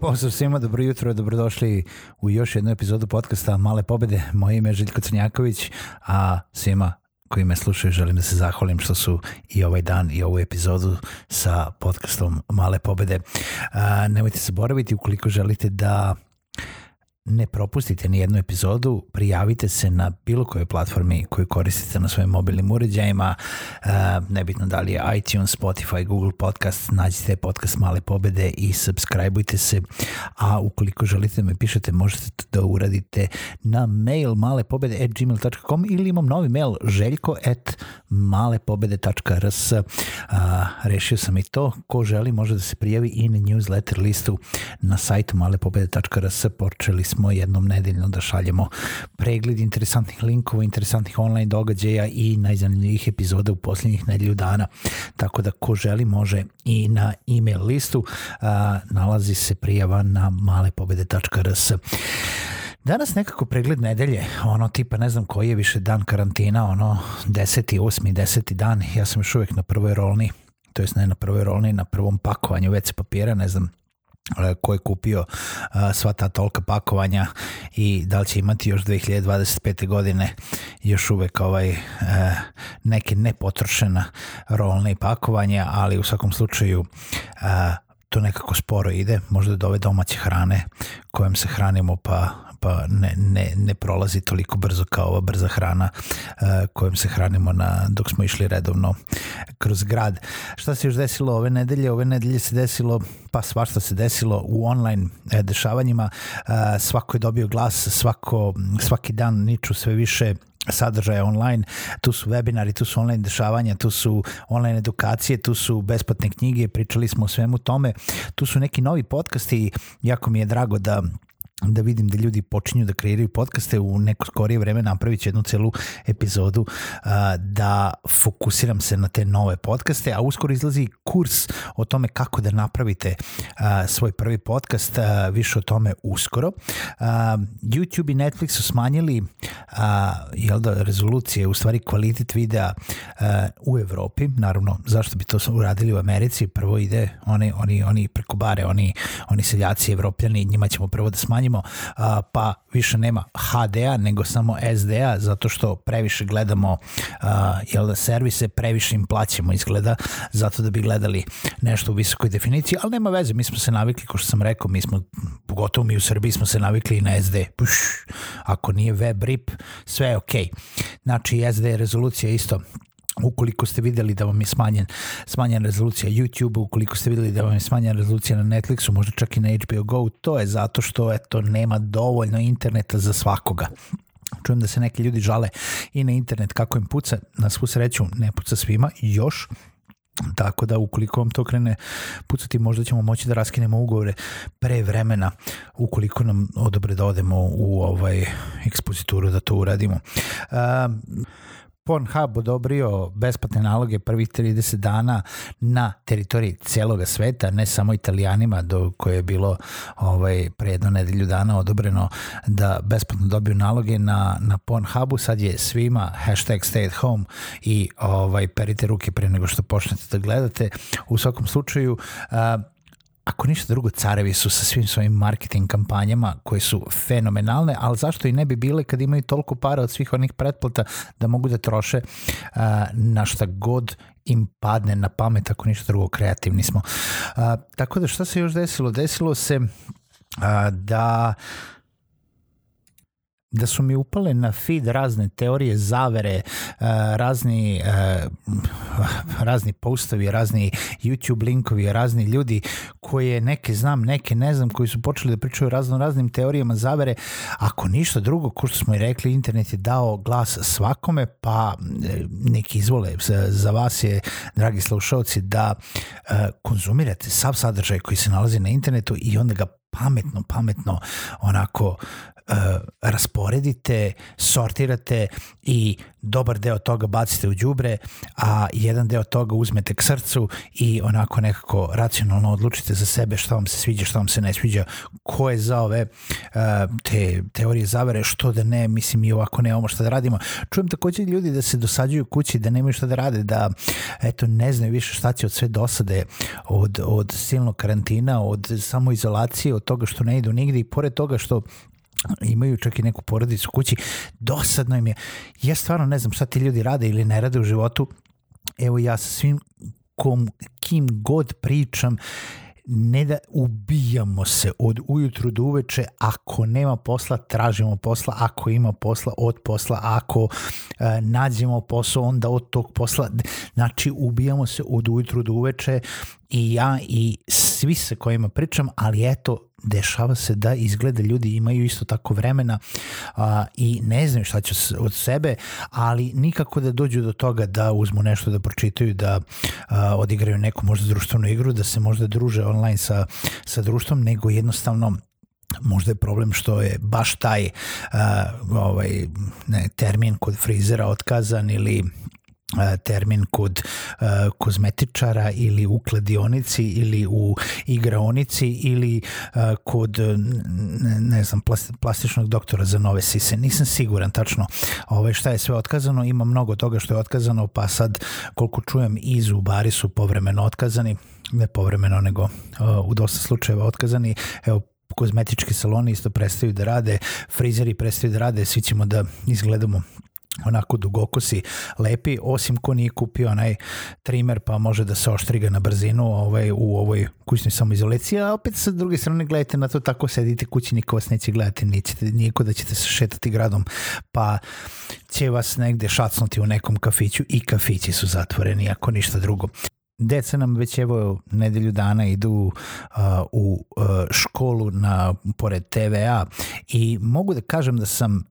Pozdrav svima, dobro jutro, dobrodošli u još jednu epizodu podcasta Male pobede. Moje ime je Željko Crnjaković, a svima koji me slušaju želim da se zahvalim što su i ovaj dan i ovu epizodu sa podcastom Male pobede. Nemojte se boraviti ukoliko želite da ne propustite ni jednu epizodu, prijavite se na bilo kojoj platformi koju koristite na svojim mobilnim uređajima, uh, nebitno da li je iTunes, Spotify, Google Podcast, nađite podcast Male pobede i subscribeujte se, a ukoliko želite da me pišete, možete da uradite na mail malepobede.gmail.com ili imam novi mail željko at malepobede.rs uh, rešio sam i to, ko želi može da se prijavi i na newsletter listu na sajtu malepobede.rs počeli smo jednom nedeljno da šaljemo pregled interesantnih linkova, interesantnih online događaja i najzanimljivih epizoda u posljednjih nedelju dana. Tako da ko želi može i na email listu a, nalazi se prijava na malepobede.rs. Danas nekako pregled nedelje, ono tipa ne znam koji je više dan karantina, ono 10. 8. 10. dan, ja sam još uvek na prvoj rolni, to jest ne na prvoj rolni, na prvom pakovanju WC papira, ne znam ko je kupio a, sva ta tolika pakovanja i da li će imati još 2025. godine još uvek ovaj e, neke nepotrošena rolne pakovanja, ali u svakom slučaju to nekako sporo ide, možda do ove domaće hrane kojom se hranimo pa pa ne, ne, ne prolazi toliko brzo kao ova brza hrana uh, kojom se hranimo na, dok smo išli redovno kroz grad. Šta se još desilo ove nedelje? Ove nedelje se desilo, pa svašta se desilo u online e, dešavanjima. Uh, svako je dobio glas, svako, svaki dan niču sve više sadržaja online, tu su webinari, tu su online dešavanja, tu su online edukacije, tu su besplatne knjige, pričali smo o svemu tome, tu su neki novi podcasti, jako mi je drago da da vidim da ljudi počinju da kreiraju podcaste u neko skorije vreme napravit ću jednu celu epizodu uh, da fokusiram se na te nove podcaste, a uskoro izlazi kurs o tome kako da napravite uh, svoj prvi podcast, uh, više o tome uskoro. Uh, YouTube i Netflix su smanjili uh, jel da, rezolucije, u stvari kvalitet videa uh, u Evropi, naravno zašto bi to uradili u Americi, prvo ide oni, oni, oni preko bare, oni, oni seljaci evropljani, njima ćemo prvo da smanjimo a, pa više nema HD-a nego samo SD-a zato što previše gledamo jel da servise, previše im plaćamo izgleda zato da bi gledali nešto u visokoj definiciji, ali nema veze, mi smo se navikli, kao što sam rekao, mi smo, pogotovo mi u Srbiji smo se navikli i na SD. Puš, ako nije web rip, sve je okej. Okay. Znači, SD rezolucija isto ukoliko ste videli da vam je smanjen, smanjena rezolucija YouTube, ukoliko ste videli da vam je smanjena rezolucija na Netflixu, možda čak i na HBO Go, to je zato što eto, nema dovoljno interneta za svakoga. Čujem da se neki ljudi žale i na internet kako im puca, na svu sreću ne puca svima, još, Tako da ukoliko vam to krene pucati, možda ćemo moći da raskinemo ugovore pre vremena ukoliko nam odobre da odemo u ovaj ekspozituru da to uradimo. Uh, Pornhub odobrio besplatne naloge prvih 30 dana na teritoriji celoga sveta, ne samo italijanima, do koje je bilo ovaj, pre jedno nedelju dana odobreno da besplatno dobiju naloge na, na Pornhubu, sad je svima hashtag stay at home i ovaj, perite ruke pre nego što počnete da gledate. U svakom slučaju, uh, ako ništa drugo, carevi su sa svim svojim marketing kampanjama koje su fenomenalne, ali zašto i ne bi bile kad imaju toliko para od svih onih pretplata da mogu da troše uh, na šta god im padne na pamet, ako ništa drugo, kreativni smo. Uh, tako da šta se još desilo? Desilo se uh, da da su mi upale na feed razne teorije zavere, eh, razni eh, razni postovi, razni YouTube linkovi, razni ljudi koje neke znam, neke ne znam, koji su počeli da pričaju razno raznim teorijama zavere. Ako ništa drugo, ko što smo i rekli, internet je dao glas svakome, pa eh, neki izvole. Za vas je, dragi slušalci, da konzumirate sav sadržaj koji se nalazi na internetu i onda ga pametno, pametno onako rasporedite, sortirate i dobar deo toga bacite u đubre, a jedan deo toga uzmete k srcu i onako nekako racionalno odlučite za sebe šta vam se sviđa, šta vam se ne sviđa, ko je za ove uh, te teorije zavere, što da ne, mislim i ovako nemamo šta da radimo. Čujem takođe ljudi da se dosađuju kući, da nemaju šta da rade, da eto ne znaju više šta će od sve dosade, od, od silnog karantina, od samoizolacije, od toga što ne idu nigde i pored toga što imaju čak i neku porodicu kući, dosadno im je. Ja stvarno ne znam šta ti ljudi rade ili ne rade u životu. Evo ja sa svim kom, kim god pričam, ne da ubijamo se od ujutru do uveče, ako nema posla, tražimo posla, ako ima posla, od posla, ako e, nađemo posao, onda od tog posla, znači ubijamo se od ujutru do uveče. I ja i svi sa kojima pričam, ali eto, dešava se da izgleda ljudi imaju isto tako vremena a, i ne znaju šta će od sebe, ali nikako da dođu do toga da uzmu nešto da pročitaju, da a, odigraju neku možda društvenu igru, da se možda druže online sa, sa društvom, nego jednostavno možda je problem što je baš taj uh, ovaj ne, termin kod frizera otkazan ili termin kod uh, kozmetičara ili u kladionici ili u igraonici ili uh, kod ne, ne znam plastičnog doktora za nove sise. Nisam siguran tačno ovaj, šta je sve otkazano. Ima mnogo toga što je otkazano pa sad koliko čujem i zubari su povremeno otkazani. Ne povremeno nego uh, u dosta slučajeva otkazani. Evo kozmetički saloni isto prestaju da rade, frizeri prestaju da rade, svi ćemo da izgledamo onako dugokosi lepi, osim ko nije kupio onaj trimer pa može da se oštriga na brzinu ovaj, u ovoj kućnoj samoizolaciji, a opet sa druge strane gledajte na to tako sedite kući, niko vas neće gledati, nećete, niko da ćete se šetati gradom, pa će vas negde šacnuti u nekom kafiću i kafići su zatvoreni, ako ništa drugo. Deca nam već evo nedelju dana idu uh, u uh, školu na pored TVA i mogu da kažem da sam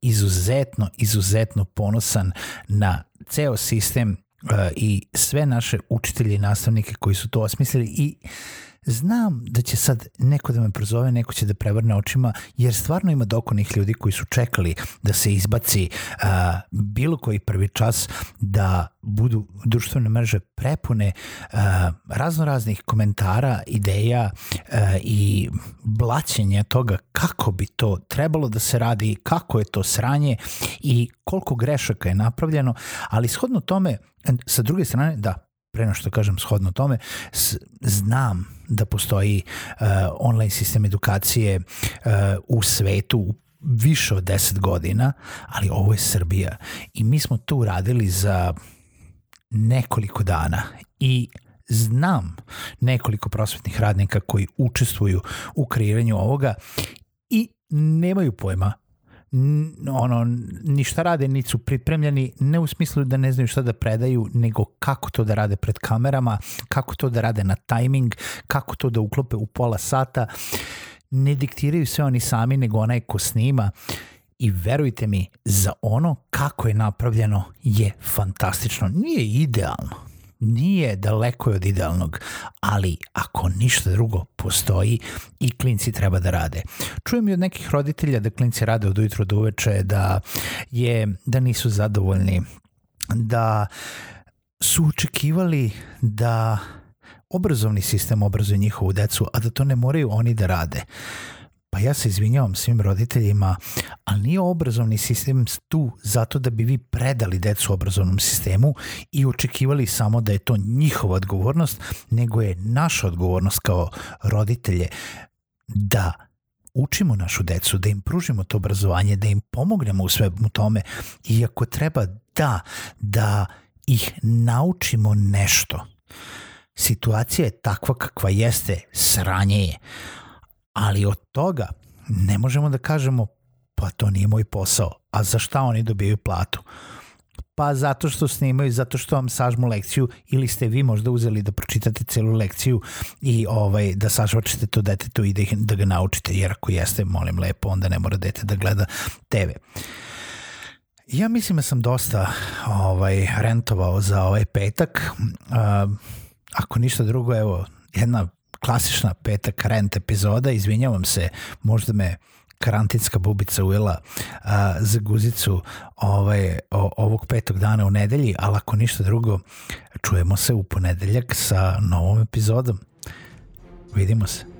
izuzetno, izuzetno ponosan na ceo sistem uh, i sve naše učitelje i nastavnike koji su to osmislili i znam da će sad neko da me prozove, neko će da prevrne očima, jer stvarno ima dokonih ljudi koji su čekali da se izbaci uh, bilo koji prvi čas da budu društvene mreže prepune uh, razno raznih komentara, ideja uh, i blaćenja toga kako bi to trebalo da se radi, kako je to sranje i koliko grešaka je napravljeno, ali shodno tome, sa druge strane, da, pre što kažem shodno tome, znam da postoji uh, online sistem edukacije uh, u svetu više od 10 godina, ali ovo je Srbija. I mi smo to uradili za nekoliko dana. I znam nekoliko prosvetnih radnika koji učestvuju u kreiranju ovoga i nemaju pojma ono, ništa rade, niti su pripremljeni, ne u smislu da ne znaju šta da predaju, nego kako to da rade pred kamerama, kako to da rade na tajming, kako to da uklope u pola sata. Ne diktiraju sve oni sami, nego onaj ko snima. I verujte mi, za ono kako je napravljeno je fantastično. Nije idealno, nije daleko od idealnog, ali ako ništa drugo postoji i klinci treba da rade. Čujem i od nekih roditelja da klinci rade od ujutro do uveče, da, je, da nisu zadovoljni, da su očekivali da obrazovni sistem obrazuje njihovu decu, a da to ne moraju oni da rade. Pa ja se izvinjavam svim roditeljima, ali nije obrazovni sistem tu zato da bi vi predali decu obrazovnom sistemu i očekivali samo da je to njihova odgovornost, nego je naša odgovornost kao roditelje da učimo našu decu, da im pružimo to obrazovanje, da im pomognemo u svemu tome i ako treba da, da ih naučimo nešto. Situacija je takva kakva jeste, sranje je ali od toga ne možemo da kažemo pa to nije moj posao, a za šta oni dobijaju platu? Pa zato što snimaju, zato što vam sažmu lekciju ili ste vi možda uzeli da pročitate celu lekciju i ovaj, da sažvačete to detetu i da, ih, da ga naučite, jer ako jeste, molim lepo, onda ne mora dete da gleda TV. Ja mislim da sam dosta ovaj, rentovao za ovaj petak. Uh, ako ništa drugo, evo, jedna klasična petak rent epizoda, izvinjavam se, možda me karantinska bubica ujela a, za guzicu ovaj, o, ovog petog dana u nedelji, ali ako ništa drugo, čujemo se u ponedeljak sa novom epizodom. Vidimo se.